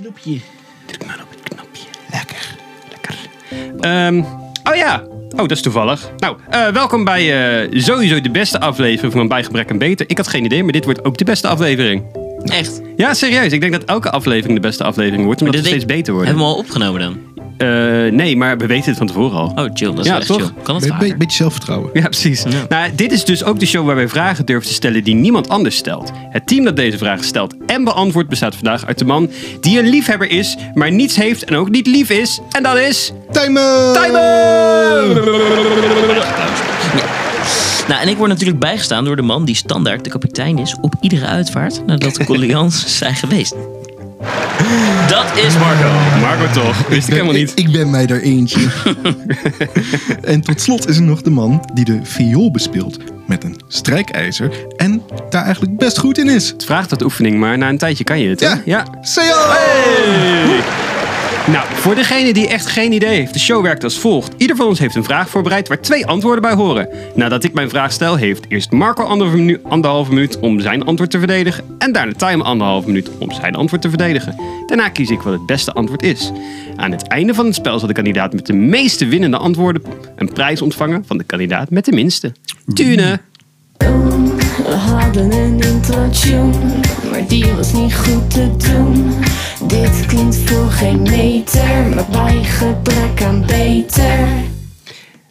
Knopje. Druk maar op het knopje. Lekker. Lekker. Ehm, oh ja. Oh, dat is toevallig. Nou, eh, welkom bij eh, sowieso de beste aflevering van Bij Gebrek en Beter. Ik had geen idee, maar dit wordt ook de beste aflevering. Echt? Ja, serieus. Ik denk dat elke aflevering de beste aflevering wordt, omdat we steeds beter worden. Hebben we al opgenomen dan? Eh, nee, maar we weten het van tevoren al. Oh, chill. Dat is Ja, wel echt toch? chill. Kan het be- vaker? beetje zelfvertrouwen. Ja, precies. Nou, dit is dus ook de show waar wij vragen durven te stellen die niemand anders stelt. Het team dat deze vragen stelt en beantwoordt bestaat vandaag uit de man die een liefhebber is, maar niets heeft en ook niet lief is. En dat is... Timer! Timer! Nou, en ik word natuurlijk bijgestaan door de man die standaard de kapitein is op iedere uitvaart nadat de collega's zijn geweest. Dat is Marco. Marco toch? Wist ik helemaal niet. Ik, ik ben mij er eentje. en tot slot is er nog de man die de viool bespeelt met een strijkijzer en daar eigenlijk best goed in is. Het vraagt wat oefening, maar na een tijdje kan je het, hè? Ja. ja. Seo! Nou, voor degene die echt geen idee heeft, de show werkt als volgt. Ieder van ons heeft een vraag voorbereid waar twee antwoorden bij horen. Nadat ik mijn vraag stel, heeft eerst Marco anderhalve minu- anderhalve minuut om zijn antwoord te verdedigen. En daarna Time anderhalve minuut om zijn antwoord te verdedigen. Daarna kies ik wat het beste antwoord is. Aan het einde van het spel zal de kandidaat met de meeste winnende antwoorden een prijs ontvangen van de kandidaat met de minste. Tune! We die was niet goed te doen. Dit klinkt voor geen meter, maar bij gebrek aan beter.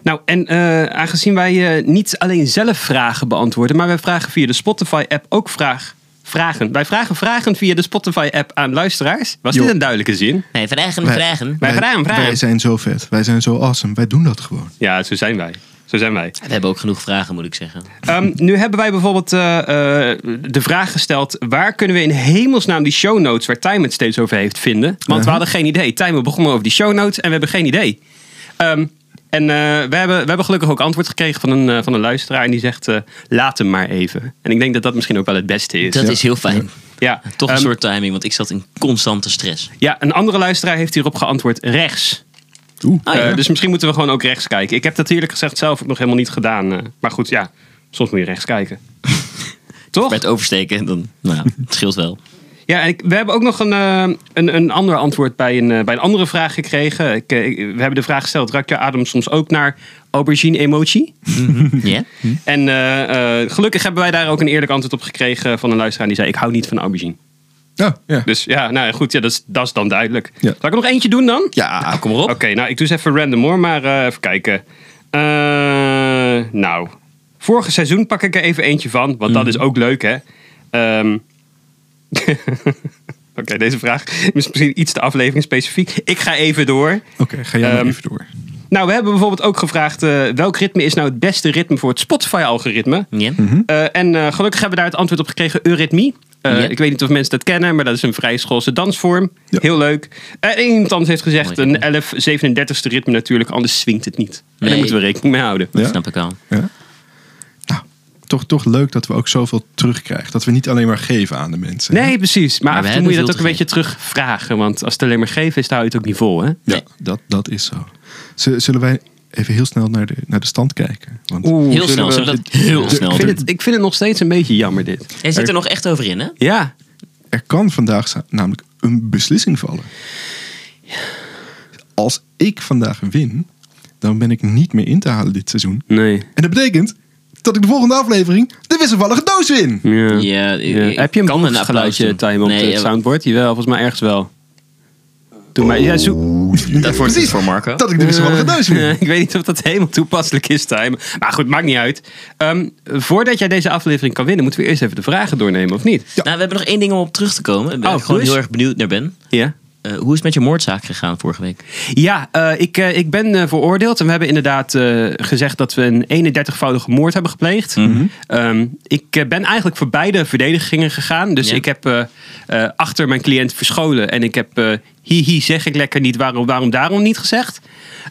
Nou, en eh, aangezien wij eh, niet alleen zelf vragen beantwoorden, maar wij vragen via de Spotify-app ook vraag, vragen. Wij vragen vragen via de Spotify-app aan luisteraars. Was Jo. dit een duidelijke zin? Nee, vragen, Wij- vragen. Wij vragen, vragen. Wij zijn zo vet. Wij zijn zo awesome. Wij doen dat gewoon. Ja, zo zijn wij. Zo zijn wij. We hebben ook genoeg vragen, moet ik zeggen. Ehm, nu hebben wij bijvoorbeeld eh, eh, de vraag gesteld: waar kunnen we in hemelsnaam die show notes waar Time het steeds over heeft vinden? Want we hadden geen idee. Time begon over die show notes en we hebben geen idee. Ehm, en eh, we, hebben, we hebben gelukkig ook antwoord gekregen van een, eh, van een luisteraar. En die zegt: eh, laat hem maar even. En ik denk dat dat misschien ook wel het beste is. Dat Ja. is heel fijn. ja. Toch een Ehm, soort timing, want ik zat in constante stress. Ja, een andere luisteraar heeft hierop geantwoord: rechts. Oeh. Ja. Eh, dus misschien moeten we gewoon ook rechts kijken. Ik heb dat eerlijk gezegd zelf ook nog helemaal niet gedaan. eh. maar goed, ja, soms moet je rechts kijken. Toch? Bij het oversteken, dan, nou, het scheelt wel. Ja, en ik, we hebben ook nog een, eh, een, een ander antwoord bij een, eh, bij een andere vraag gekregen. Ik, ik- we hebben de vraag gesteld, ruikt je adem soms ook naar aubergine emoji? Ja? En eh, eh, gelukkig hebben wij daar ook een eerlijk antwoord op gekregen van een luisteraar die zei, ik hou niet van aubergine. Ja, ja. Dus ja, nou goed, ja, dat, is, dat is dan duidelijk. Ja. Zal ik er nog eentje doen dan? Ja, Kom maar op. Oké, nou ik doe eens even random hoor, maar eh, even kijken. Eh, nou, vorige seizoen pak ik er even eentje van, want dat is ook leuk hè. Ehm, Oké, deze vraag is misschien iets te aflevering specifiek. Ik ga even door. Oké, ga jij maar Ehm, even door. Nou, we hebben bijvoorbeeld ook gevraagd eh, welk ritme is nou het beste ritme voor het Spotify-algoritme. Ja? Eh, en eh, gelukkig hebben we daar het antwoord op gekregen, eurythmie. Eh. Ik weet niet of mensen dat kennen, maar dat is een vrij schoolse dansvorm. Ja. Heel leuk. Eh, en iemand anders heeft gezegd Mooi. een 11 37ste ritme natuurlijk, anders swingt het niet. En daar moeten we rekening mee houden. Ja. Snap ik al. Ja. Nou, toch, toch leuk dat we ook zoveel terugkrijgen. Dat we niet alleen maar geven aan de mensen. Nee, precies. Maar, Maar af we en toe moet je dat ook een beetje te terugvragen. Want als het alleen maar geven is, dan hou je het ook niet vol. Hè? Ja, Nee. dat, dat is zo. Zullen wij even heel snel naar de, naar de stand kijken? Want Heel snel, zullen we dat heel snel ik, vind het, ik vind het nog steeds een beetje jammer dit. Jij zit er nog echt over in, hè? Ja, er kan vandaag namelijk een beslissing vallen. Als ik vandaag win, dan ben ik niet meer in te halen dit seizoen. nee. En dat betekent dat ik de volgende aflevering de wisselvallige doos win. Ja. Ja, ik- Ja. ik Heb je een kan kan geluidje time op Nee, het ja, soundboard? Jawel, volgens mij ergens wel. Doe maar. Ja, zoek. Dat wordt Precies. voor Marco. Dat ik de wisselvallige doos win. ik weet niet of dat helemaal toepasselijk is, Time. Maar goed, maakt niet uit. Ehm, voordat jij deze aflevering kan winnen, Eh, hoe is het met je moordzaak gegaan vorige week? Ja, eh, ik, eh, ik ben veroordeeld en we hebben inderdaad gezegd dat we een 31-voudige moord hebben gepleegd. Ehm, ik ben eigenlijk voor beide verdedigingen gegaan. Dus Ja. ik heb achter mijn cliënt verscholen en ik heb eh hi hi zeg ik lekker niet, waarom, waarom daarom niet gezegd.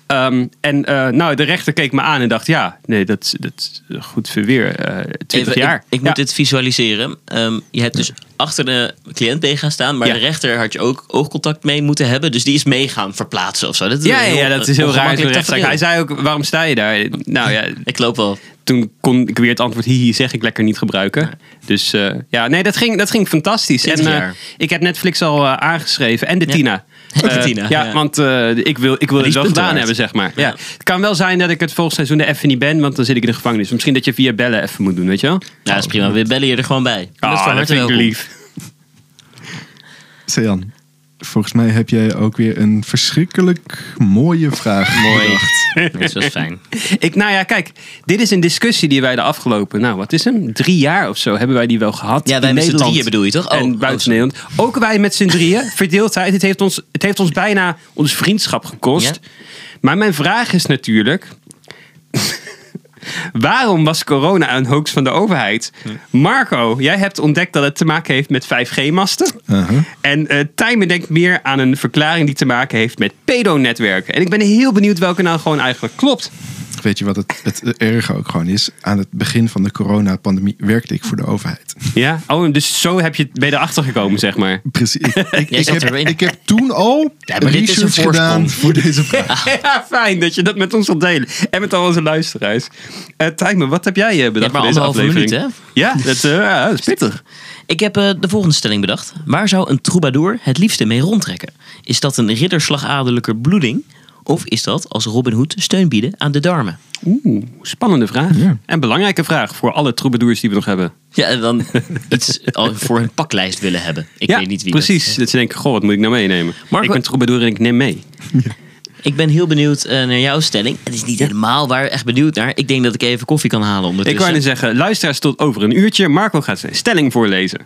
Ehm, en eh, nou, de rechter keek me aan en dacht, ja, nee, dat, is- dat goed verweer. eh 20 Even, jaar. Ik, ik Ja. moet dit visualiseren. Ehm, je hebt dus achter de cliënt mee gaan staan, maar Ja. de rechter had je ook oogcontact mee moeten hebben. Dus die is mee gaan verplaatsen of zo. Dat is Ja, ja, dat is heel raar. Hij zei ook, waarom sta je daar? Nou ja, Ik loop wel toen kon ik weer het antwoord hihi zeg ik lekker niet gebruiken. Dus eh, ja, nee, dat ging, dat ging fantastisch. En 20 jaar. ik heb Netflix al aangeschreven en de Ja. Tina. Eh, ja, ja. want eh, ik wil, ik wil het wel gedaan waard. hebben, zeg maar. Ja. Ja. Het kan wel zijn dat ik het volgend seizoen er even niet ben, want dan zit ik in de gevangenis. Misschien dat je via bellen even moet doen, weet je wel? Ja, dat is prima. We bellen je er gewoon bij. Ah, dat is van harte vind ik welkom. lief. Sejan, volgens mij heb jij ook weer een verschrikkelijk mooie vraag Mooi. bedacht. Dat is wel fijn. Ik, nou ja, kijk, dit is een discussie die wij de afgelopen, nou wat is hem, drie jaar of zo hebben wij die wel gehad. Ja, wij in met z'n Nederland drieën bedoel je toch? Oh, en oh, buiten sorry. Nederland. Ook wij met z'n drieën, verdeeldheid. Het heeft, ons, het heeft ons bijna ons vriendschap gekost. Ja. Maar mijn vraag is natuurlijk... Waarom was corona een hoax van de overheid? Marco, jij hebt ontdekt dat het te maken heeft met 5G-masten. Uh-huh. En eh Tijmen denkt meer aan een verklaring die te maken heeft met pedonetwerken. En ik ben heel benieuwd welke nou gewoon eigenlijk klopt. Weet je wat het, het erge ook gewoon is? Aan het begin van de coronapandemie werkte ik voor de overheid. Ja? Oh, dus zo heb je, ben je erachter gekomen, zeg maar. Precies. Ik, ik, heb, erin. ik heb toen al Ja, research gedaan voor deze vraag. Ja, fijn dat je dat met ons wilt delen. En met al onze luisteraars. Eh Tijmen, wat heb jij eh, Je bedacht hebt maar voor deze anderhalve aflevering? minuut, hè? Ja, dat, eh, ja, dat is pittig. Ik heb eh, de volgende stelling bedacht. Waar zou een troubadour het liefste mee rondtrekken? Is dat een ridderslagadelijke bloeding? Of is dat als Robin Hood steun bieden aan de darmen? Oeh, spannende vraag. En belangrijke vraag voor alle troubadours die we nog hebben. Ja, en dan iets voor hun paklijst willen hebben. Ik ja, weet niet wie precies. dat- Dat, ze denken, goh, wat moet ik nou meenemen? Marco- ik ben troubadour en ik neem mee. Ik ben heel benieuwd eh, naar jouw stelling. Het is niet helemaal waar echt benieuwd naar. Ik denk dat ik even koffie kan halen Ik ondertussen. wou net zeggen, luisteraars tot over een uurtje. Marco gaat zijn stelling voorlezen.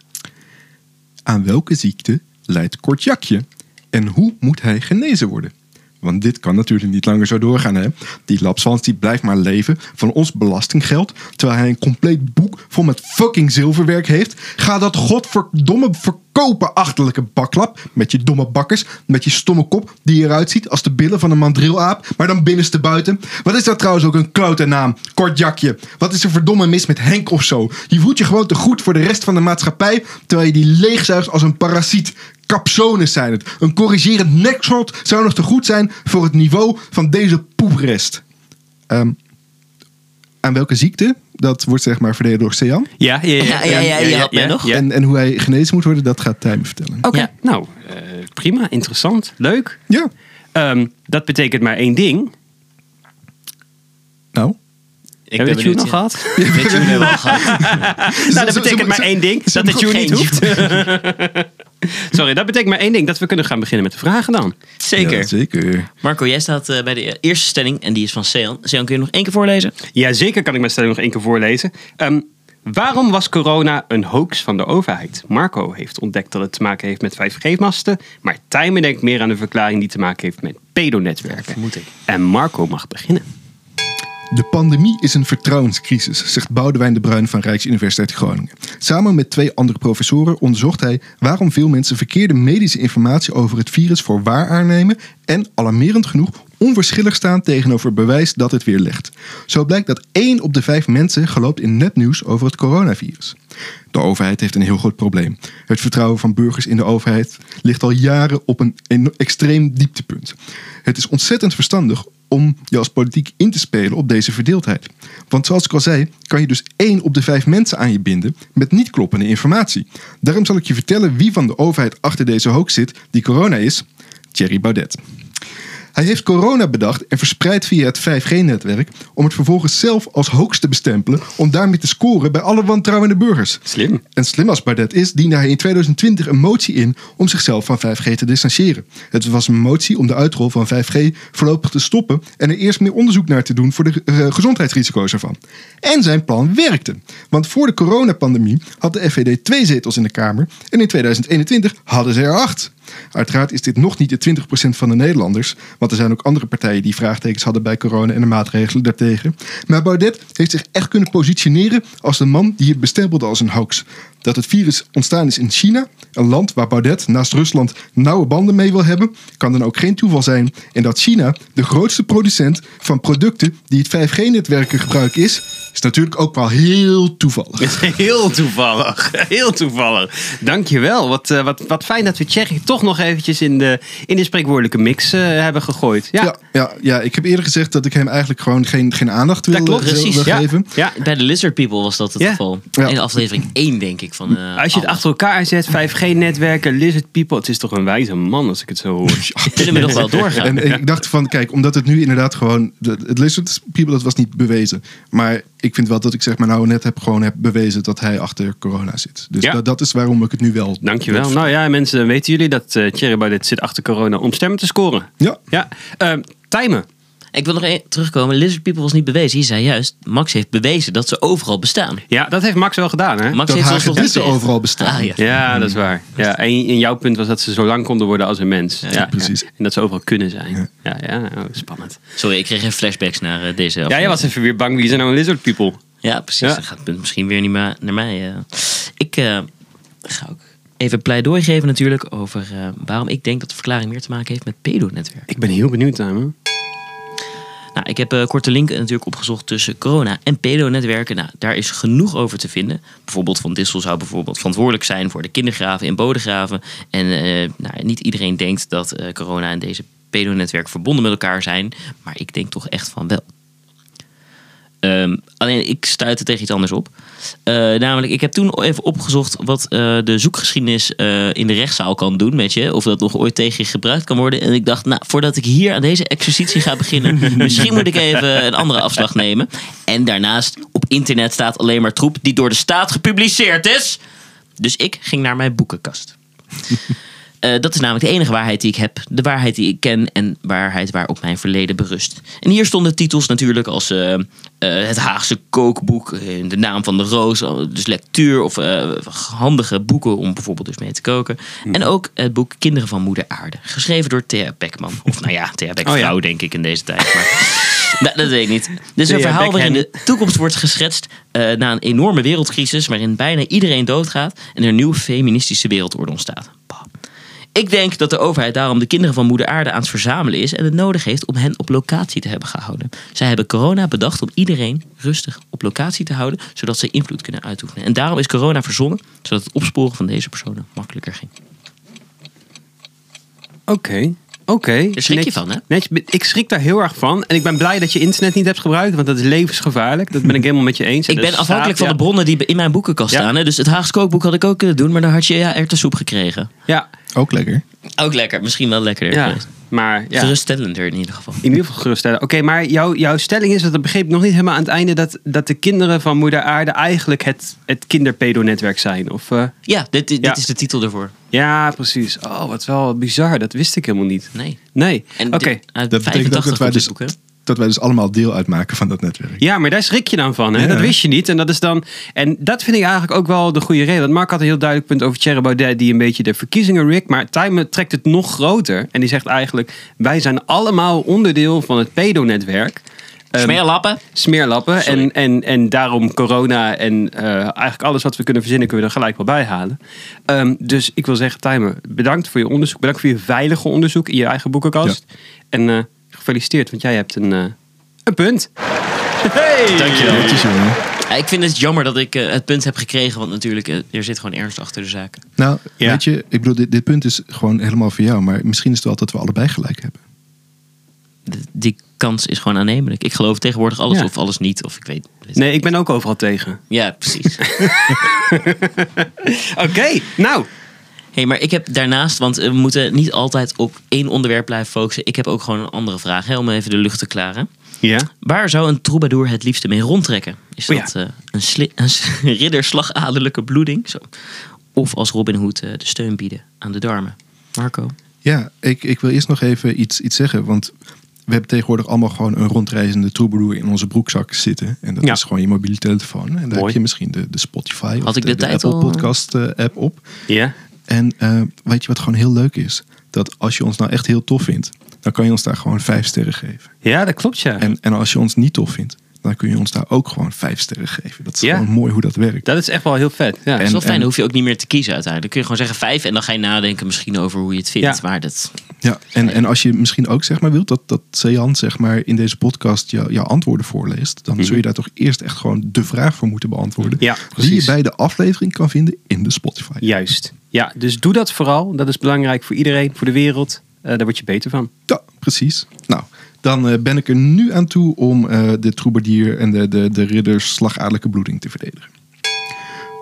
Aan welke ziekte leidt Kortjakje? En hoe moet hij genezen worden? Want dit kan natuurlijk niet langer zo doorgaan. Hè? Die lapswans die blijft maar leven van ons belastinggeld. Terwijl hij een compleet boek vol met fucking zilverwerk heeft. Ga dat godverdomme verkopen, achterlijke baklap. Met je domme bakkers. Met je stomme kop die eruit ziet als de billen van een mandrielaap. Maar dan binnenste buiten. Wat is dat trouwens ook een klote naam? Kortjakje. Wat is er verdomme mis met Henk of zo? Je voelt je gewoon te goed voor de rest van de maatschappij. Terwijl je die leegzuigt als een parasiet. Capsones zijn het. Een corrigerend nekshot zou nog te goed zijn voor het niveau van deze poeprest. Ehm, aan welke ziekte? Dat wordt zeg maar verdedigd door Sean. Ja, ja, ja. Ja, ja, ja, nog. En, en hoe hij genezen moet worden, dat gaat Tijm vertellen. Oké, Ja. nou, eh, prima, interessant, leuk. Ja, Ehm, dat betekent maar één ding. nou. Ik Hebben we ben het nog ja. gehad? Ik weet jullie hebben al gehad. Nou, dat betekent maar één ding. Dat de mag tune geen niet hoeft. Sorry, dat betekent maar één ding. Dat we kunnen gaan beginnen met de vragen dan. Zeker. Ja, zeker. Marco, jij staat eh, bij de eerste stelling en die is van Sean. Sean, kun je nog één keer voorlezen? Ja, zeker kan ik mijn stelling nog één keer voorlezen. Ehm, waarom was corona een hoax van de overheid? Marco heeft ontdekt dat het te maken heeft met 5G-masten. Maar Tijmen denkt meer aan een verklaring die te maken heeft met pedonetwerken. Vermoed ik. En Marco mag beginnen. De pandemie is een vertrouwenscrisis, zegt Boudewijn de Bruin van Rijksuniversiteit Groningen. Samen met twee andere professoren onderzocht hij waarom veel mensen verkeerde medische informatie over het virus voor waar aannemen en, alarmerend genoeg, onverschillig staan tegenover bewijs dat het weerlegt. Zo blijkt dat één op de vijf mensen gelooft in nepnieuws over het coronavirus. De overheid heeft een heel groot probleem. Het vertrouwen van burgers in de overheid ligt al jaren op een extreem dieptepunt. Het is ontzettend verstandig om je als politiek in te spelen op deze verdeeldheid. Want zoals ik al zei, kan je dus één op de vijf mensen aan je binden met niet kloppende informatie. Daarom zal ik je vertellen wie van de overheid achter deze hoax zit, die corona is. Thierry Baudet. Hij heeft corona bedacht en verspreid via het 5G-netwerk om het vervolgens zelf als hoax te bestempelen om daarmee te scoren bij alle wantrouwende burgers. Slim. En slim als Baudet is, diende hij in 2020 een motie in om zichzelf van 5G te distancieren. Het was een motie om de uitrol van 5G voorlopig te stoppen en er eerst meer onderzoek naar te doen voor de eh, gezondheidsrisico's ervan. En zijn plan werkte. Want voor de coronapandemie had de FVD twee zetels in de Kamer en in 2021 hadden ze er acht. Uiteraard is dit nog niet de 20% van de Nederlanders, want er zijn ook andere partijen die vraagtekens hadden bij corona en de maatregelen daartegen. Maar Baudet heeft zich echt kunnen positioneren als de man die het bestempelde als een hoax. Dat het virus ontstaan is in China, een land waar Baudet naast Rusland nauwe banden mee wil hebben, kan dan ook geen toeval zijn. En dat China de grootste producent van producten die het 5G-netwerk gebruiken is, is natuurlijk ook wel heel toevallig. Heel toevallig. Heel toevallig. Dankjewel. Wat, eh, wat, wat fijn dat we Thierry toch nog eventjes in de, in de spreekwoordelijke mix eh, hebben gegooid. Ja, Ja, ja, ja, ik heb eerder gezegd dat ik hem eigenlijk gewoon geen, geen aandacht wil, dat klopt. wil- precies, wil ja. geven. Ja. Bij de Lizard People was dat het Ja. geval. Ja. In aflevering 1, denk ik. Van, eh, Als je het alles. achter elkaar zet, 5G-netwerken, Lizard People. Het is toch een wijze man als ik het zo hoor. Kunnen we nog wel doorgaan? En ik dacht van, kijk, omdat het nu inderdaad gewoon... Het Lizard People, dat was niet bewezen. Maar ik vind wel dat ik zeg maar nou net heb gewoon heb bewezen dat hij achter corona zit. Dus Ja. dat, dat is waarom ik het nu wel... Dankjewel. Nou ja, mensen, weten jullie dat eh Thierry Baudet zit achter corona om stemmen te scoren? Ja, Ja. Ehm timen. Ik wil nog één terugkomen. Lizard People was niet bewezen. Je zei juist, Max heeft bewezen dat ze overal bestaan. Ja, dat heeft Max wel gedaan, hè? Max dat heeft nog niet hagedissen gezegd. overal bestaan. Ah, ja. Ja, dat is waar. Ja, en, en jouw punt was dat ze zo lang konden worden als een mens. Ja, precies. ja. En dat ze overal kunnen zijn. Ja, ja, oh, spannend. Sorry, ik kreeg even flashbacks naar eh, deze Ja, jij was even weer bang. Wie zijn nou een lizard people? Ja, precies. Ja. Dan gaat het punt misschien weer niet meer naar mij. eh. Ik eh, ga ook even pleidooi geven natuurlijk over eh, waarom ik denk dat de verklaring meer te maken heeft met pedonetwerk. Ik ben heel benieuwd, Timen. Nou, ik heb eh korte linken natuurlijk opgezocht tussen corona en pedonetwerken. Nou, daar is genoeg over te vinden. Bijvoorbeeld Van Dissel zou bijvoorbeeld verantwoordelijk zijn voor de kindergraven in Bodegraven. En eh, nou, niet iedereen denkt dat eh, corona en deze pedonetwerk verbonden met elkaar zijn. Maar ik denk toch echt van wel. Ehm, alleen ik stuitte tegen iets anders op. Eh, namelijk, ik heb toen even opgezocht wat eh, de zoekgeschiedenis eh, in de rechtszaal kan doen met je. Of dat nog ooit tegen je gebruikt kan worden. En ik dacht, nou, voordat ik hier aan deze exercitie ga beginnen, misschien moet ik even een andere afslag nemen. En daarnaast, op internet staat alleen maar troep die door de staat gepubliceerd is. Dus ik ging naar mijn boekenkast. Eh, dat is namelijk de enige waarheid die ik heb. De waarheid die ik ken en waarheid waarop mijn verleden berust. En hier stonden titels natuurlijk als eh, eh, Het Haagse kookboek, De Naam van de Roos. Dus lectuur of handige boeken om bijvoorbeeld dus mee te koken. En ook het boek Kinderen van Moeder Aarde. Geschreven door Thea Beckman. Of nou ja, Thea Beck Oh ja. denk ik in deze tijd. Maar nou, dat weet ik niet. Is een verhaal waarin de toekomst wordt geschetst na een enorme wereldcrisis. Waarin bijna iedereen doodgaat en er een nieuwe feministische wereldorde ontstaat. Ik denk dat de overheid daarom de kinderen van Moeder Aarde aan het verzamelen is en het nodig heeft om hen op locatie te hebben gehouden. Zij hebben corona bedacht om iedereen rustig op locatie te houden, zodat ze invloed kunnen uitoefenen. En daarom is corona verzonnen, zodat het opsporen van deze personen makkelijker ging. Oké. Oké. Daar schrik je Net- van, hè? net- ik schrik daar heel erg van. En ik ben blij dat je internet niet hebt gebruikt, want dat is levensgevaarlijk. Dat ben ik helemaal met je eens. En Ik ben afhankelijk staat- van de bronnen die in mijn boekenkast Ja. staan. Hè? Dus het Haagse kookboek had ik ook kunnen doen, maar dan had je ja, erwtensoep gekregen. Ja, Ook lekker. Ook lekker, misschien wel lekkerder ja. geweest. maar ja. Geruststellender in ieder geval. In ieder geval geruststellen. Oké, maar jouw, jouw stelling is, dat dat begreep ik nog niet helemaal aan het einde, dat, dat de kinderen van Moeder Aarde eigenlijk het, het kinderpedonetwerk zijn. Of, eh, Ja, dit, dit Ja. is de titel ervoor. Ja, precies. Oh, wat wel bizar. Dat wist ik helemaal niet. Nee. Nee. En Oké. Dat betekent ook 85 dat wij, dus, dat wij dus allemaal deel uitmaken van dat netwerk. Ja, maar daar schrik je dan van. Hè? Ja. Dat wist je niet. En dat is dan. En dat vind ik eigenlijk ook wel de goede reden. Want Mark had een heel duidelijk punt over Thierry Baudet, die een beetje de verkiezingen rikt. Maar Time trekt het nog groter. En die zegt eigenlijk: wij zijn allemaal onderdeel van het pedonetwerk. Ehm, Smeerlappen. smeerlappen. Sorry. En, en, en daarom corona en eh, eigenlijk alles wat we kunnen verzinnen, kunnen we er gelijk wel bij halen. Ehm, dus ik wil zeggen, Timer, bedankt voor je onderzoek. Bedankt voor je veilige onderzoek in je eigen boekenkast. En eh, gefeliciteerd, want jij hebt een, eh, een punt. Hey! Dankjewel. Ja, ik vind het jammer dat ik het punt heb gekregen, want natuurlijk, er zit gewoon ernst achter de zaken. Nou, Ja. weet je, ik bedoel, dit, dit punt is gewoon helemaal voor jou. Maar misschien is het wel dat we allebei gelijk hebben. Die kans is gewoon aannemelijk. Ik geloof tegenwoordig alles Ja. of alles niet, of ik weet. weet Nee, ik ben ook overal tegen. Ja, precies. Oké, nou. hey, maar ik heb daarnaast, want we moeten niet altijd op één onderwerp blijven focussen. Ik heb ook gewoon een andere vraag, hè, om even de lucht te klaren. Ja. Waar zou een troubadour het liefste mee rondtrekken? Is Oh ja. dat eh, een, sli- een ridder bloeding? Zo. Of als Robin Hood eh, de steun bieden aan de darmen? Marco? Ja, ik, ik wil eerst nog even iets, iets zeggen. Want we hebben tegenwoordig allemaal gewoon een rondreizende troubadour in onze broekzak zitten. En dat Ja. is gewoon je mobiele telefoon. En daar Mooi. heb je misschien de, de Spotify of Had ik de, de de tijd al- Apple Podcast eh, app op. Ja. En eh, weet je wat gewoon heel leuk is? Dat als je ons nou echt heel tof vindt, dan kan je ons daar gewoon vijf sterren geven. Ja, dat klopt ja. En, en als je ons niet tof vindt, dan kun je ons daar ook gewoon vijf sterren geven. Dat is Ja. gewoon mooi hoe dat werkt. Dat is echt wel heel vet. Ja. Dat is En- wel fijn, en- dan hoef je ook niet meer te kiezen uiteindelijk. Dan kun je gewoon zeggen vijf en dan ga je nadenken misschien over hoe je het vindt. Ja. Maar dat, Ja, en, en als je misschien ook zeg maar wilt dat, dat Sean zeg maar in deze podcast jou- jouw antwoorden voorleest, dan zul je daar toch eerst echt gewoon de vraag voor moeten beantwoorden. Ja, die je bij de aflevering kan vinden in de Spotify. Juist. Ja, dus doe dat vooral. Dat is belangrijk voor iedereen, voor de wereld. Eh, daar word je beter van. Ja, precies. Nou, dan eh, ben ik er nu aan toe om eh, de troubadour en de, de, de ridders slagadelijke bloeding te verdedigen.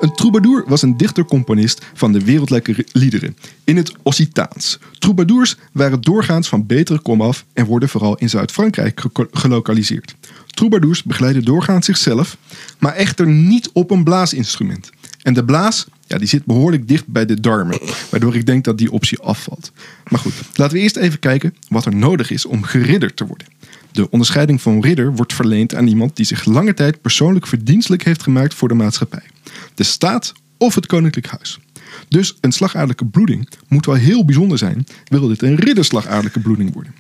Een troubadour was een dichter-componist van de wereldlijke liederen in het Occitaans. Troubadours waren doorgaans van betere komaf en worden vooral in Zuid-Frankrijk gelokaliseerd. Troubadours begeleiden doorgaans zichzelf, maar echter niet op een blaasinstrument. En de blaas, ja, die zit behoorlijk dicht bij de darmen, waardoor ik denk dat die optie afvalt. Maar goed, laten we eerst even kijken wat er nodig is om geridderd te worden. De onderscheiding van ridder wordt verleend aan iemand die zich lange tijd persoonlijk verdienstelijk heeft gemaakt voor de maatschappij, de staat of het koninklijk huis. Dus een slagaderlijke bloeding moet wel heel bijzonder zijn, wil dit een ridderslagaderlijke bloeding worden.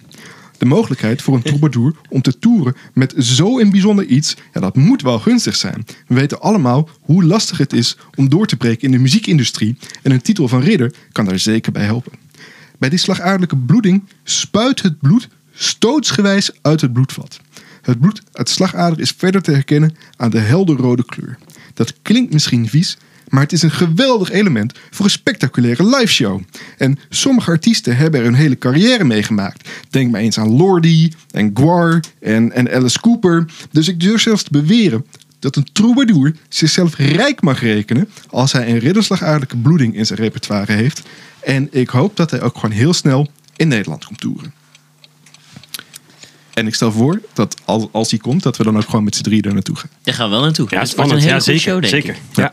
De mogelijkheid voor een troubadour om te toeren met zo'n bijzonder iets, ja, dat moet wel gunstig zijn. We weten allemaal hoe lastig het is om door te breken in de muziekindustrie en een titel van ridder kan daar zeker bij helpen. Bij die slagaderlijke bloeding spuit het bloed stootsgewijs uit het bloedvat. Het bloed uit de slagader is verder te herkennen aan de helderrode kleur. Dat klinkt misschien vies, maar het is een geweldig element voor een spectaculaire liveshow. En sommige artiesten hebben er hun hele carrière meegemaakt. Denk maar eens aan Lordi en Gwar en, en Alice Cooper. Dus ik durf zelfs te beweren dat een troubadour zichzelf rijk mag rekenen als hij een ridderslagaderlijke bloeding in zijn repertoire heeft. En ik hoop dat hij ook gewoon heel snel in Nederland komt toeren. En ik stel voor dat als, als hij komt, dat we dan ook gewoon met z'n drieën er naartoe gaan. daar gaan we wel naartoe. Ja, Het wordt spannend. een hele Ja, goede zeker. show, denk zeker. ik. Ja.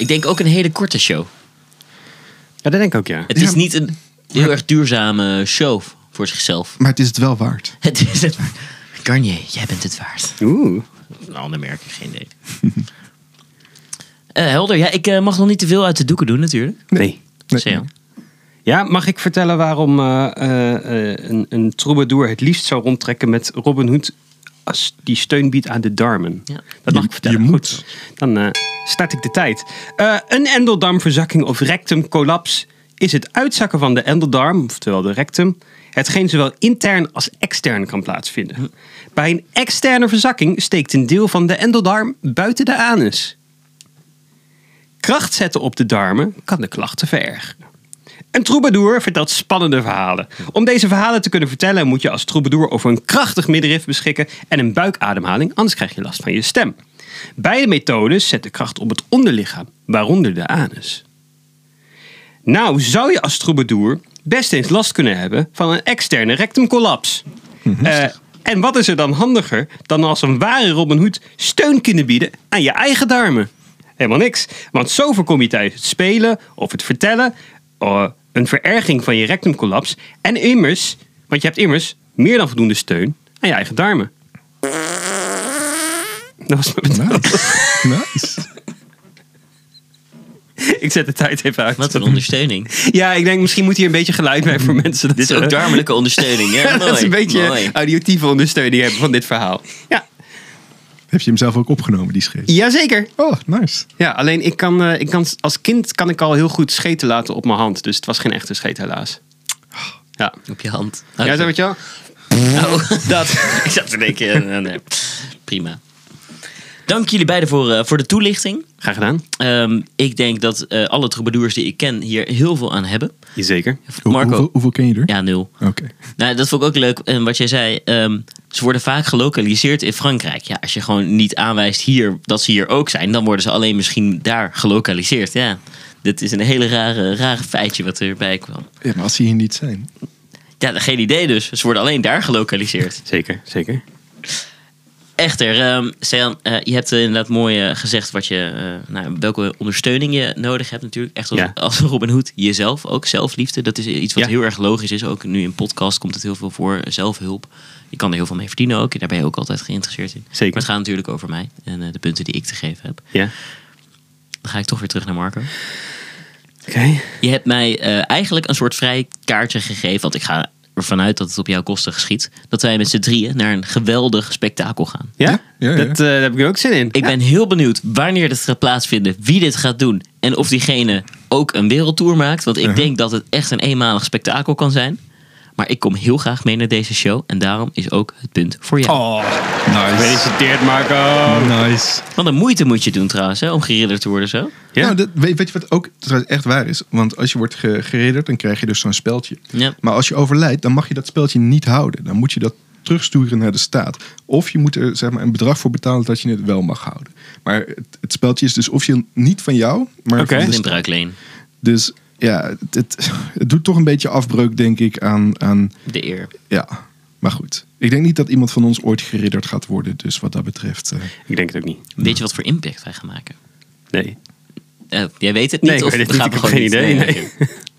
Ik denk ook een hele korte show. ja, dat denk ik ook, ja. Het Ja. is niet een heel erg duurzame show voor zichzelf. Maar het is het wel waard. Het is het waard. Garnier, jij bent het waard. Oeh. Een ander merk, geen idee. Eh, helder, ja, ik eh, mag nog niet te veel uit de doeken doen natuurlijk. Nee. Nee. Ja, mag ik vertellen waarom eh, eh, eh, een, een troubadour het liefst zou rondtrekken met Robin Hood die steun biedt aan de darmen? Ja. Dat mag Je- ik vertellen. je Goed. moet. Dan eh, start ik de tijd. Eh, een endeldarmverzakking of rectumcollaps is het uitzakken van de endeldarm, oftewel de rectum, hetgeen zowel intern als extern kan plaatsvinden. Bij een externe verzakking steekt een deel van de endeldarm buiten de anus. Kracht zetten op de darmen kan de klachten verergeren. Een troubadour vertelt spannende verhalen. Om deze verhalen te kunnen vertellen moet je als troubadour over een krachtig middenrif beschikken en een buikademhaling, anders krijg je last van je stem. Beide methodes zetten kracht op het onderlichaam, waaronder de anus. Nou zou je als troubadour best eens last kunnen hebben van een externe rectumcollaps. Eh, en wat is er dan handiger dan als een ware Robin Hood steun kunnen bieden aan je eigen darmen? Helemaal niks. Want zo voorkom je tijdens het spelen of het vertellen eh, een vererging van je rectumcollaps. En immers, want je hebt immers meer dan voldoende steun aan je eigen darmen. Dat was mijn bedoeling. Nice. nice. Ik zet de tijd even uit. Wat een ondersteuning. Ja, ik denk misschien moet hier een beetje geluid bij voor mensen. Dat Dit is ook darmelijke ondersteuning. Ja, dat is een beetje mooi. auditieve ondersteuning hebben van dit verhaal. Ja, Heb je hem zelf ook opgenomen, die scheet? jazeker. Oh, nice. Ja, alleen ik kan, eh, ik kan, als kind kan ik al heel goed scheten laten op mijn hand. Dus het was geen echte scheet helaas. Ja, Op je hand. ja zo weet je wel? Oh, dat. ik zat te denken. eh, nee. Prima. Dank jullie beiden voor, eh, voor de toelichting. Graag gedaan. Ehm, ik denk dat eh, alle troubadours die ik ken hier heel veel aan hebben. Jazeker. Hoe- Marco. Hoeveel, hoeveel ken je er? Ja, nul. Oké. Nou, dat vond ik ook leuk. En wat jij zei, ehm, ze worden vaak gelokaliseerd in Frankrijk. Ja, als je gewoon niet aanwijst hier dat ze hier ook zijn, dan worden ze alleen misschien daar gelokaliseerd. Ja, dit is een hele rare, rare feitje wat erbij kwam. Ja, maar als ze hier niet zijn. Ja, geen idee dus. Ze worden alleen daar gelokaliseerd. Zeker, zeker. Echter, Sean, eh, je hebt inderdaad mooi eh, gezegd wat je, eh, nou, welke ondersteuning je nodig hebt natuurlijk. Echt als, Ja. als Robin Hood, jezelf ook, zelfliefde. Dat is iets wat Ja. heel erg logisch is. Ook nu in podcast komt het heel veel voor, zelfhulp. Je kan er heel veel mee verdienen ook. Daar ben je ook altijd geïnteresseerd in. Zeker. Maar het gaat natuurlijk over mij en de punten die ik te geven heb. Ja. Dan ga ik toch weer terug naar Marco. Oké. Je hebt mij eigenlijk een soort vrij kaartje gegeven. Want ik ga ervan uit dat het op jouw kosten geschiet, dat wij met z'n drieën naar een geweldig spektakel gaan. Ja? Ja, ja, ja. Dat, eh, daar heb ik ook zin in. Ik ben heel benieuwd wanneer dit gaat plaatsvinden, wie dit gaat doen en of diegene ook een wereldtour maakt. Want ik denk dat het echt een eenmalig spektakel kan zijn. Maar ik kom heel graag mee naar deze show en daarom is ook het punt voor jou. Oh, Nice. gefeliciteerd Marco. Nice. Wat een moeite moet je doen trouwens, hè, om geridderd te worden zo. Ja? Nou, dat, weet, weet je wat ook trouwens echt waar is? Want als je wordt ge- geredderd, dan krijg je dus zo'n speltje. Ja. Maar als je overlijdt, dan mag je dat speltje niet houden. Dan moet je dat terugsturen naar de staat. Of je moet er zeg maar, een bedrag voor betalen dat je het wel mag houden. Maar het, het speltje is dus officieel niet van jou, maar Oké. van de staat. Dus ja, het, het, het doet toch een beetje afbreuk, denk ik, aan, aan... De eer. Ja, maar goed. Ik denk niet dat iemand van ons ooit geridderd gaat worden. Dus wat dat betreft... eh, Ik denk het ook niet. Weet je wat voor impact wij gaan maken? Nee. Eh, jij weet het niet? Nee, of het gaat gewoon geen niet? idee, nee.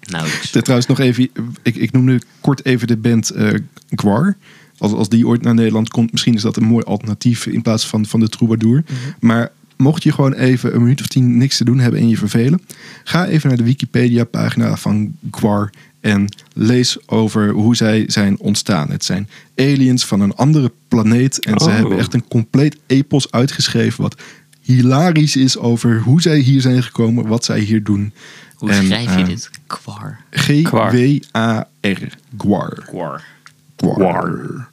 Nauwelijks. Ter- Trouwens, nog even. Ik, ik noemde kort even de band eh Gwar. Als, als die ooit naar Nederland komt, misschien is dat een mooi alternatief in plaats van, van de Troubadour. Maar mocht je gewoon even een minuut of tien niks te doen hebben en je vervelen, ga even naar de Wikipedia-pagina van Gwar en lees over hoe zij zijn ontstaan. Het zijn aliens van een andere planeet en ze Oh. hebben echt een compleet epos uitgeschreven wat hilarisch is over hoe zij hier zijn gekomen, wat zij hier doen. Hoe En, schrijf je eh, dit? Kwar. G-W-A-R. Gwar. Kwar. Gwar.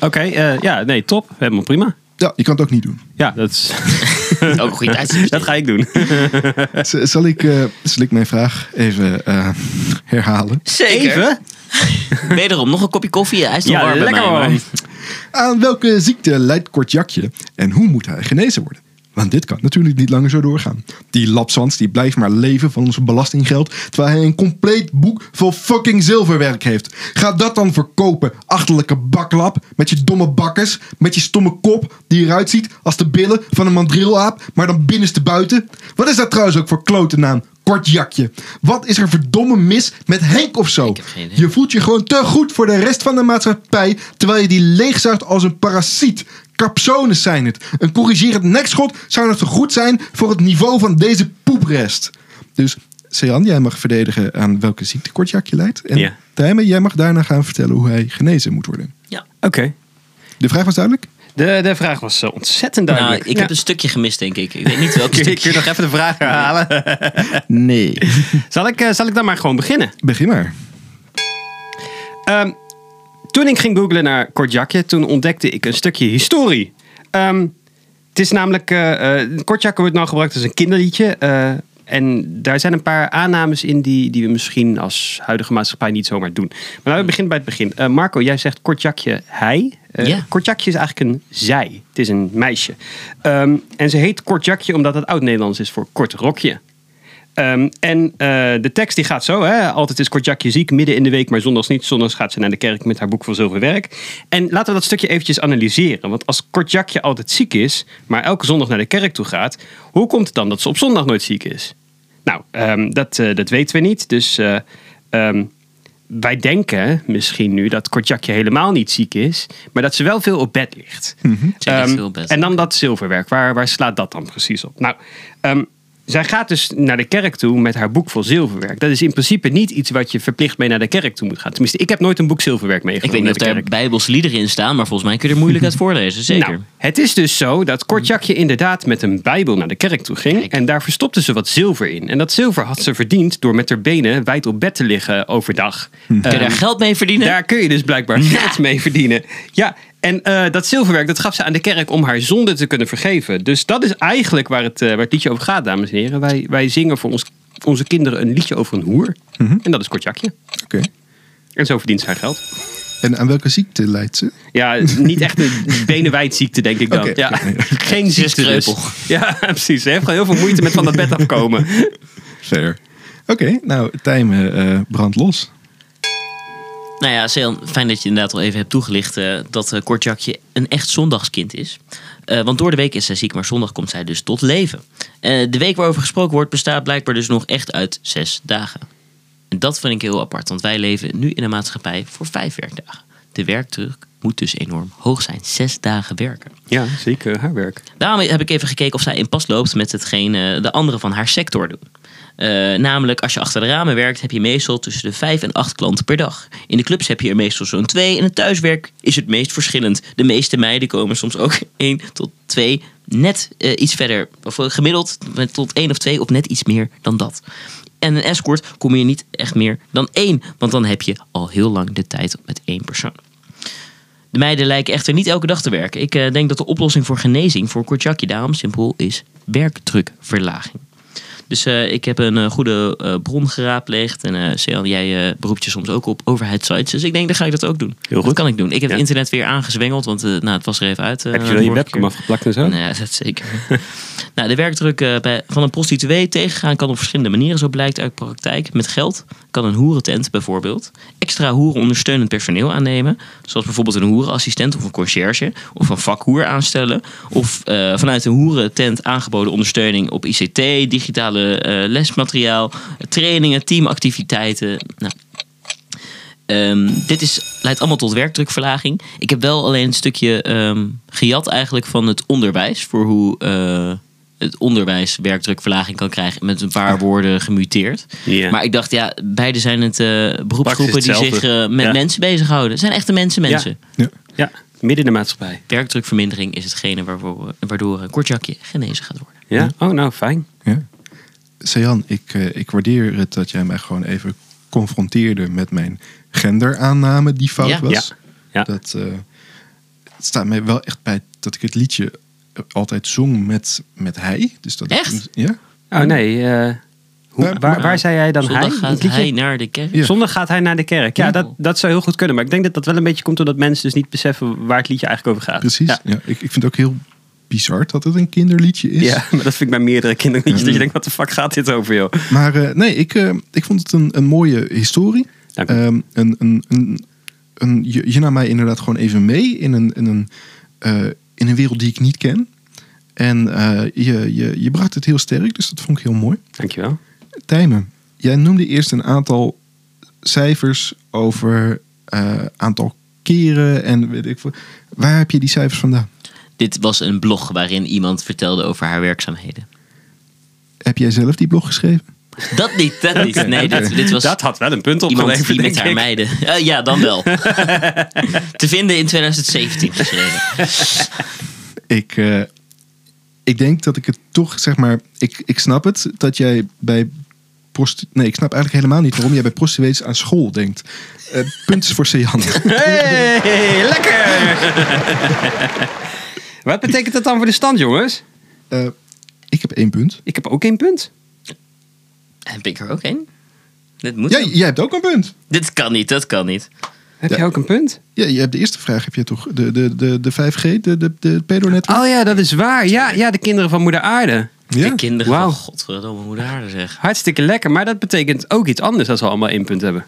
Oké, eh, ja, nee, top. Helemaal prima. Ja, je kan het ook niet doen. Ja, dat, is, Ook een goede tijd. dat ga ik doen. Z- Zal ik, eh, zal ik mijn vraag even eh, herhalen? Zeker. Even? Wederom, nog een kopje koffie. Hij is nog Ja, warm bij lekker mij, warm. Aan welke ziekte lijdt Kortjakje en hoe moet hij genezen worden? Want dit kan natuurlijk niet langer zo doorgaan. Die lapswans die blijft maar leven van ons belastinggeld... terwijl hij een compleet boek vol fucking zilverwerk heeft. Ga dat dan verkopen, achterlijke baklap... met je domme bakkers, met je stomme kop... die eruit ziet als de billen van een mandrielaap... maar dan binnenste buiten. Wat is dat trouwens ook voor klote naam? Kortjakje. Wat is er verdomme mis met Henk of zo? Je voelt je gewoon te goed voor de rest van de maatschappij... terwijl je die leegzuigt als een parasiet. Capsones zijn het. Een corrigerend nekschot zou nog te goed zijn... voor het niveau van deze poeprest. Dus, Sean, jij mag verdedigen aan welke ziekte Kortjakje leidt. En Ja. Tijmen, jij mag daarna gaan vertellen hoe hij genezen moet worden. Ja. Oké. De vraag was duidelijk? De, de vraag was eh, ontzettend Nou, duidelijk. ik heb een stukje gemist, denk ik. Ik weet niet welk Kun je, kun stukje. je nog even de vraag herhalen? Nee. Zal ik, eh, zal ik dan maar gewoon beginnen? Begin maar. Ehm, toen ik ging googlen naar Kortjakje, toen ontdekte ik een stukje historie. Ehm, het is namelijk, Kortjakje wordt nou gebruikt als een kinderliedje. eh, en daar zijn een paar aannames in die, die we misschien als huidige maatschappij niet zomaar doen. Maar laten we beginnen bij het begin. Marco, jij zegt Kortjakje hij. Ja. Kortjakje is eigenlijk een zij. Het is een meisje. Ehm, en ze heet Kortjakje omdat het oud-Nederlands is voor kort rokje. Ehm, en eh, de tekst die gaat zo. Hè? Altijd is Kortjakje ziek, midden in de week, maar zondags niet. Zondags gaat ze naar de kerk met haar boek van zilverwerk. En laten we dat stukje eventjes analyseren. Want als Kortjakje altijd ziek is, maar elke zondag naar de kerk toe gaat... hoe komt het dan dat ze op zondag nooit ziek is? Nou, ehm, dat, eh, dat weten we niet. Dus eh, ehm, wij denken misschien nu dat Kortjakje helemaal niet ziek is... maar dat ze wel veel op bed ligt. Bed. En dan dat zilverwerk. Waar, waar slaat dat dan precies op? Nou, ehm, zij gaat dus naar de kerk toe met haar boek vol zilverwerk. Dat is in principe niet iets wat je verplicht mee naar de kerk toe moet gaan. Tenminste, ik heb nooit een boek zilverwerk Ik meegenomen weet niet of daar kerk. bijbelse liederen in staan, maar volgens mij kun je er moeilijk uit voorlezen. Zeker. Nou, het is dus zo dat Kortjakje inderdaad met een bijbel naar de kerk toe ging. Kijk. En daar verstopte ze wat zilver in. En dat zilver had ze verdiend door met haar benen wijd op bed te liggen overdag. kun je daar Ehm, geld mee verdienen? daar kun je dus blijkbaar geld mee verdienen. Ja, en eh, dat zilverwerk dat gaf ze aan de kerk om haar zonde te kunnen vergeven. Dus dat is eigenlijk waar het, eh, waar het liedje over gaat, dames en heren. Wij, wij zingen voor ons, onze kinderen een liedje over een hoer. En dat is Kortjakje. Oké. En zo verdient ze haar geld. En aan welke ziekte leidt ze? Ja, niet echt een benenwijdziekte, denk ik dan. Ja. Geen ziekte. Ja, precies. Ze heeft gewoon heel veel moeite met van dat bed afkomen. Fair. Oké, nou, Tijmen, eh brand los. Nou ja, Sean, fijn dat je inderdaad al even hebt toegelicht eh, dat eh, Kortjakje een echt zondagskind is. Eh, want door de week is zij ziek, maar zondag komt zij dus tot leven. De week waarover gesproken wordt bestaat blijkbaar dus nog echt uit zes dagen. En dat vind ik heel apart, want wij leven nu in een maatschappij voor vijf werkdagen. De werkdruk moet dus enorm hoog zijn. Zes dagen werken. Ja, zeker. Haar werk. Daarom heb ik even gekeken of zij in pas loopt met hetgeen eh, de anderen van haar sector doen. Eh, namelijk, als je achter de ramen werkt, heb je meestal tussen de 5 en 8 klanten per dag. In de clubs heb je er meestal zo'n 2. En het thuiswerk is het meest verschillend. De meeste meiden komen soms ook 1 tot 2, net eh, iets verder. Of gemiddeld met tot 1 of 2, of net iets meer dan dat. En een escort kom je niet echt meer dan één. Want dan heb je al heel lang de tijd met één persoon. De meiden lijken echter niet elke dag te werken. Ik eh, denk dat de oplossing voor genezing voor Kortjakje daarom simpel is werkdrukverlaging. Dus eh, ik heb een eh, goede eh, bron geraadpleegd. En Sean, jij beroept je soms ook op overheidssites. Dus ik denk, dan ga ik dat ook doen. Heel goed. Dat kan ik doen. Ik heb Ja. het internet weer aangezwengeld, want nou, het was er even uit. Heb je wel je webcam keer. afgeplakt en zo? Ja, dat zeker. nou, de werkdruk bij, van een prostituee tegengaan kan op verschillende manieren, zo blijkt uit praktijk. Met geld kan een hoerentent bijvoorbeeld extra hoerenondersteunend personeel aannemen. Zoals bijvoorbeeld een hoerenassistent of een conciërge. Of een vakhoer aanstellen. Of vanuit een hoerentent aangeboden ondersteuning op ICT, digitale eh, lesmateriaal, trainingen, teamactiviteiten. Nou, Ehm, dit is, leidt allemaal tot werkdrukverlaging. Ik heb wel alleen een stukje ehm, gejat eigenlijk van het onderwijs. Voor hoe eh, het onderwijs werkdrukverlaging kan krijgen. Met een paar woorden gemuteerd. Ja. Maar ik dacht, ja, beide zijn het eh, beroepsgroepen die zich met Ja. mensen bezighouden. Het zijn echte mensen, mensen. Ja. Ja, midden in de maatschappij. Werkdrukvermindering is hetgene waarvoor, waardoor een kortjakje genezen gaat worden. Ja? Oh, nou, fijn. Ja. Sejan, ik, eh, ik waardeer het dat jij mij gewoon even confronteerde met mijn genderaanname die fout Ja. was. Ja. Ja. Dat eh, het staat mij wel echt bij dat ik het liedje altijd zong met, met hij. Dus dat Echt? ja. Oh, nee. eh, hoe, waar, waar zei jij dan Zondag hij? gaat Het liedje? hij naar de kerk. Ja. Zondag gaat hij naar de kerk. Ja, Ja. dat, dat zou heel goed kunnen. Maar ik denk dat dat wel een beetje komt doordat mensen dus niet beseffen waar het liedje eigenlijk over gaat. Precies. Ja, Ja. ik, ik vind het ook heel bizar dat het een kinderliedje is. Ja, maar dat vind ik bij meerdere kinderliedjes. Dat je denkt, wat de fuck gaat dit over, joh? Maar eh, nee, ik, eh, ik vond het een, een mooie historie. Dank u. Ehm, een, een, een, een, je, je nam mij inderdaad gewoon even mee in een, in een, eh, in een wereld die ik niet ken. En je, je, je bracht het heel sterk, dus dat vond ik heel mooi. Dankjewel. Tijmen, jij noemde eerst een aantal cijfers over aantal keren en weet ik veel. Waar heb je die cijfers vandaan? Dit was een blog waarin iemand vertelde over haar werkzaamheden. Heb jij zelf die blog geschreven? Dat niet, dat niet. Nee, dit, dit was Dat had wel een punt iemand opgeleverd, die met denk haar ik. meiden... Eh, ja, dan wel. Te vinden in 2017 geschreven. Ik, eh, ik denk dat ik het toch, zeg maar... Ik, ik snap het dat jij bij... prosti- Nee, ik snap eigenlijk helemaal niet waarom jij bij prostituees aan school denkt. Eh punt is voor Sejan. Hey, lekker! Wat betekent dat dan voor de stand, jongens? Eh, ik heb één punt. Ik heb ook één punt. Heb ik er ook een? Dit moet Jij, wel. jij hebt ook een punt. Dit kan niet, dat kan niet. Heb Ja. jij ook een punt? Ja, je hebt de eerste vraag heb je toch? De, de, de, de 5G, de, de, de pedonetwerk? Oh ja, dat is waar. Ja, ja de kinderen van Moeder Aarde. ja? De kinderen Wauw. van godverdomme moeder aarde zeg. Hartstikke lekker, maar dat betekent ook iets anders als we allemaal één punt hebben.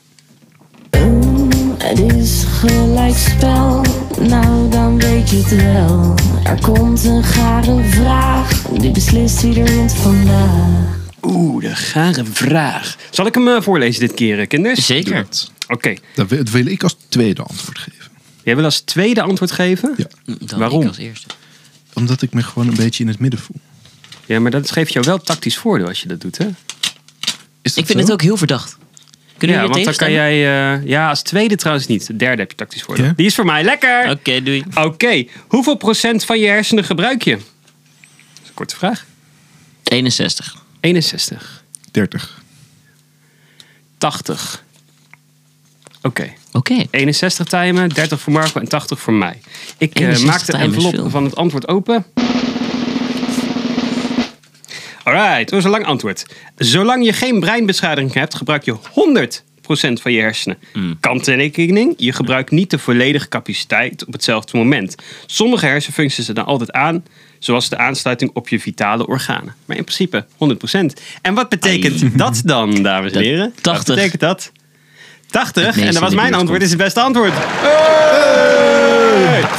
Het is gelijkspel, nou dan weet je het wel. Er komt een gare vraag, die beslist wie er wint vandaag. Oeh, de gare vraag. Zal ik hem eh, voorlezen dit keer, eh, kinders? Zeker. Oké. Dat wil, dat wil ik als tweede antwoord geven. Jij wil als tweede antwoord geven? Ja. Dan Waarom? ik als eerste. Omdat ik me gewoon een beetje in het midden voel. Ja, maar dat geeft jou wel tactisch voordeel als je dat doet, hè? Is dat Ik vind zo? het ook heel verdacht. Kunnen ja, want dan kan jij... eh, ja, als tweede trouwens niet. De derde heb je tactisch voordeel. Ja? Die is voor mij. Lekker! Oké, doei. Oké. Hoeveel procent van je hersenen gebruik je? Dat is een korte vraag. 61. 61. 30. 80. Oké. Oké. 61 timen, 30 voor Marco en 80 voor mij. Ik eh, 61 maak de envelop van het antwoord open. Alright, dat was een lang antwoord. Zolang je geen breinbeschadiging hebt, gebruik je 100% van je hersenen. Mm. Kanttekening, je gebruikt niet de volledige capaciteit op hetzelfde moment. Sommige hersenfuncties zijn dan altijd aan, zoals de aansluiting op je vitale organen. Maar in principe 100%. En wat betekent dat dan, dames en heren? 80. Wat betekent dat? 80? meest En dat was mijn antwoord, is het beste antwoord.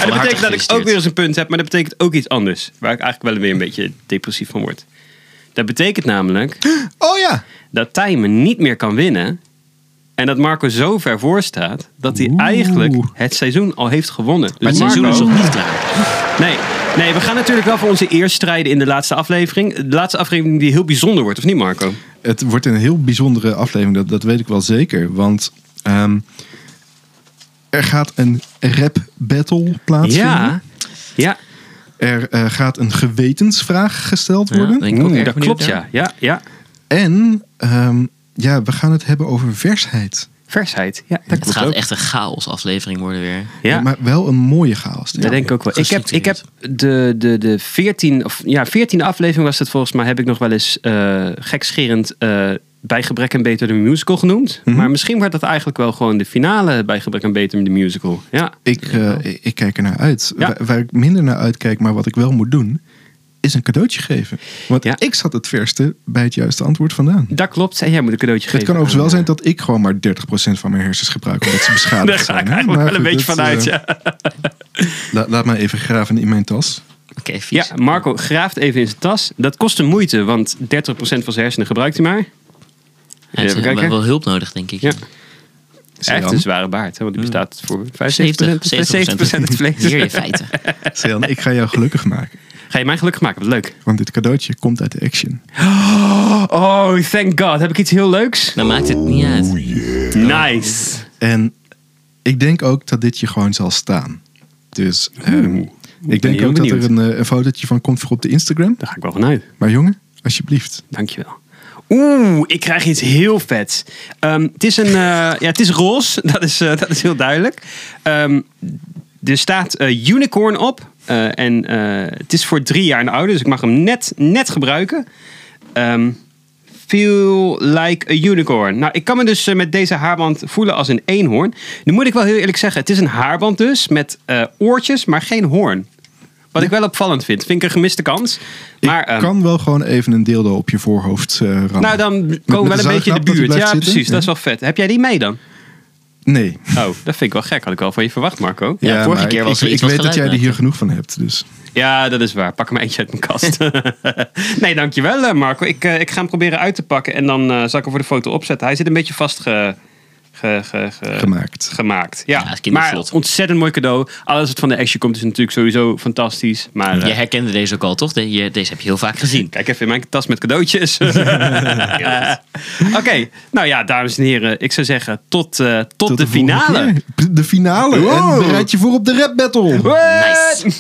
En dat betekent dat ik ook weer eens een punt heb, maar dat betekent ook iets anders. Waar ik eigenlijk wel weer een beetje depressief van word. Dat betekent namelijk Oh ja! dat Tijmen niet meer kan winnen En dat Marco zo ver voor staat dat hij Oeh. eigenlijk het seizoen al heeft gewonnen. Dus Maar het seizoen Marco- is nog niet klaar. Nee, nee, we gaan natuurlijk wel voor onze eer strijden in de laatste aflevering. De laatste aflevering die heel bijzonder wordt, of niet Marco? Het wordt een heel bijzondere aflevering, dat, dat weet ik wel zeker. Want ehm, er gaat een rap battle plaatsvinden. Ja. Ja, Er eh, gaat een gewetensvraag gesteld Ja, worden. denk ik ook Oeh, erg dat klopt ja. Ja, ja. En ehm, ja, we gaan het hebben over versheid. Versheid. Ja, dat Het gaat ook. echt een chaos aflevering worden weer. Ja. Maar wel een mooie chaos. Dat denk ik ook wel. Ik heb, ik heb de, de, de 14, of ja, 14e aflevering was het volgens mij, heb ik nog wel eens eh gekscherend eh, bij gebrek en beter de musical genoemd. Mhm. Maar misschien wordt dat eigenlijk wel gewoon de finale bij gebrek en beter de musical. Ja. Ik, eh, ik, ik kijk er naar uit. Ja. Waar, waar ik minder naar uitkijk, maar wat ik wel moet doen, is een cadeautje geven. Want Ja. ik zat het verste bij het juiste antwoord vandaan. Dat klopt. En jij moet een cadeautje Het geven. kan overigens wel zijn dat ik gewoon maar 30% van mijn hersens gebruik, omdat ze eh, Daar beschadigd ga zijn. ik eigenlijk wel een beetje dat, vanuit. eh, Ja. la- laat mij even graven in mijn tas. Oké, ja, Marco graaft even in zijn tas. Dat kost hem moeite, want 30% van zijn hersenen gebruikt hij maar. Hij heeft Even wel- wel hulp nodig, denk ik. Ja. Hij heeft Sejan, een zware baard, hè, want die bestaat voor 75%, 70, 70% het vlees. Hier je feiten. Sejan, ik ga jou gelukkig maken. Ga je mij gelukkig maken? Wat leuk. Want dit cadeautje komt uit de action. Oh, thank god. Heb ik iets heel leuks? Dan maakt het niet uit. Nice. En ik denk ook dat dit je gewoon zal staan. Dus Oeh, ik denk ook dat er een, eh, een fotootje van komt voor op de Instagram. Daar ga ik wel vanuit. Maar jongen, alsjeblieft. Dankjewel. Oeh, ik krijg iets heel vets. Ehm, het, is een, eh, ja, het is roze, dat is, eh, dat is heel duidelijk. Ehm, er staat eh, unicorn op. en het is voor drie jaar en ouder, dus ik mag hem net, net gebruiken. Ehm, feel like a unicorn. Nou, ik kan me dus met deze haarband voelen als een eenhoorn. Nu moet ik wel heel eerlijk zeggen, het is een haarband dus met oortjes, maar geen hoorn. Wat ik wel opvallend vind. Vind ik een gemiste kans. Maar, ik ehm, kan wel gewoon even een dildo op je voorhoofd eh rammen. nou, dan komen we wel een beetje in de buurt. Ja, zitten? precies. Dat is wel vet. Heb jij die mee dan? Nee. Oh, dat vind ik wel gek. Had ik wel van je verwacht, Marco. Ja, vorige keer ik, was er ik, iets ik weet dat jij er hier genoeg van hebt. Dus. Ja, dat is waar. Pak maar eentje uit mijn kast. nee, dankjewel eh, Marco. Ik, eh, ik ga hem proberen uit te pakken. En dan eh, zal ik hem voor de foto opzetten. Hij zit een beetje vast ge, ge, ge- ge- Gemaakt. gemaakt. Ja, maar ontzettend mooi cadeau. Alles wat van de action komt is natuurlijk sowieso fantastisch. Maar eh, Je herkende deze ook al, toch? De- je- Deze heb je heel vaak gezien. Kijk even in mijn tas met cadeautjes. Oké, nou ja, dames en heren. Ik zou zeggen, tot, eh, tot, Tot de, finale. De finale. Wow. En bereid je voor op de rap battle. What? Nice.